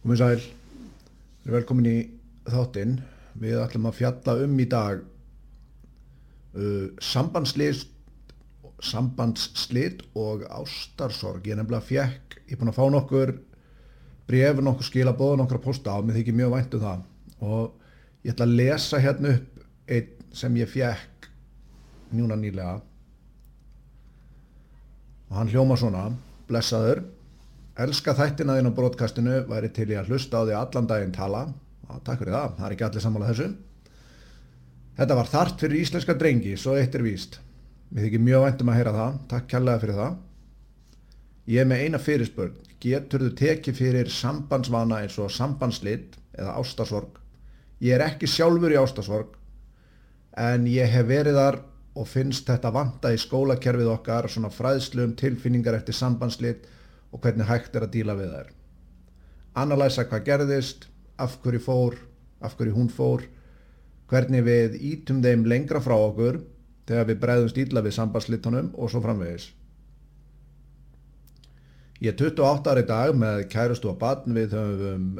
Komið sæl, við erum velkomin í þáttinn. Við ætlum að fjalla um í dag uh, sambandslist, sambandslit og ástarsorg. Ég nefnilega fjekk, ég er búin að fá nokkur bref, nokkur skilabóð, nokkur að posta á, mér þykir mjög vænt um það. Og ég ætla að lesa hérna upp einn sem ég fjekk njúna nýlega. Og hann hljóma svona, blessaður. Elska þættina þín á brotkastinu, væri til ég að hlusta á því allan daginn tala. Já, takk fyrir það, það er ekki allir sammála þessu. Þetta var þart fyrir íslenska drengi, svo eitt er víst. Mér þykir mjög vænt um að heyra það, takk kærlega fyrir það. Ég er með eina fyrirspörn, getur þú tekið fyrir sambandsvana eins og sambandslit eða ástasorg? Ég er ekki sjálfur í ástasorg, en ég hef verið þar og finnst þetta vanta í skólakerfið okkar, svona fræðslu um tilfinningar eftir sambandslit og hvernig hægt er að díla við þær. Analæsa hvað gerðist, af hverju fór, af hverju hún fór, hvernig við ítum þeim lengra frá okkur þegar við bregðumst íla við sambandslitunum og svo framvegis. Ég er 28 ári dag með kærustu og barn við höfum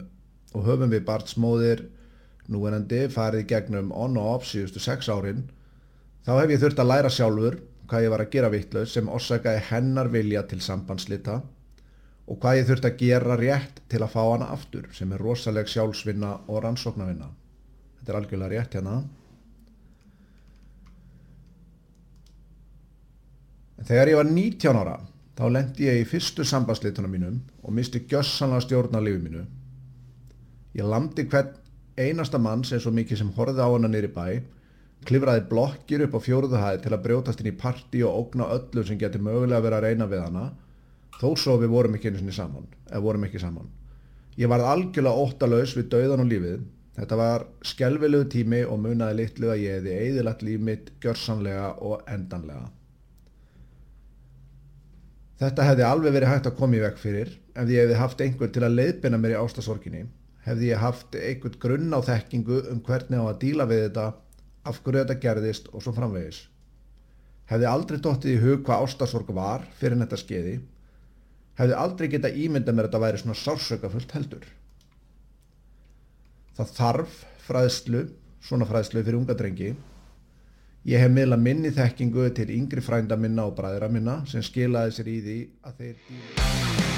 og höfum við barnsmóðir núenandi farið gegnum on og off síðustu sex árin þá hef ég þurft að læra sjálfur hvað ég var að gera vittlaus sem orsakaði hennar vilja til sambandslita og hvað ég þurft að gera rétt til að fá hana aftur sem er rosaleg sjálfsvinna og rannsóknarvinna. Þetta er algjörlega rétt hérna. En þegar ég var 19 ára þá lendi ég í fyrstu sambandslitunum mínum og misti gjössanlega stjórn á lífið mínu. Ég landi hvern einasta mann sem svo mikið sem horfið á hana nýri bæ klifraði blokkir upp á fjóruðu hæð til að brjótast inn í parti og ógna öllu sem getur mögulega verið að reyna við hana þó svo við vorum ekki einu sinni saman eða vorum ekki saman. Ég varð algjörlega óttalauðs við dauðan og lífið. Þetta var skelvilegu tími og munaði litlu að ég hefði eðilagt líf mitt gjörsanlega og endanlega. Þetta hefði alveg verið hægt að koma í vekk fyrir. Ef ég hefði haft einhver til að leiðbina mér í ástasorginni hefði ég haft einhvern grunn á þekkingu um hvernig á að díla við þetta af hverju þetta gerðist og svo framvegis. Hefði aldrei dóttið í hug hvað ástasorg var fyrir þetta skeiði hefði aldrei geta ímynda mér að þetta væri svona sársökafullt heldur. Það þarf fræðslu, svona fræðslu fyrir unga drengi. Ég hef miðla minni þekkingu til yngri frænda minna og bræðra minna sem skilaði sér í því að þeir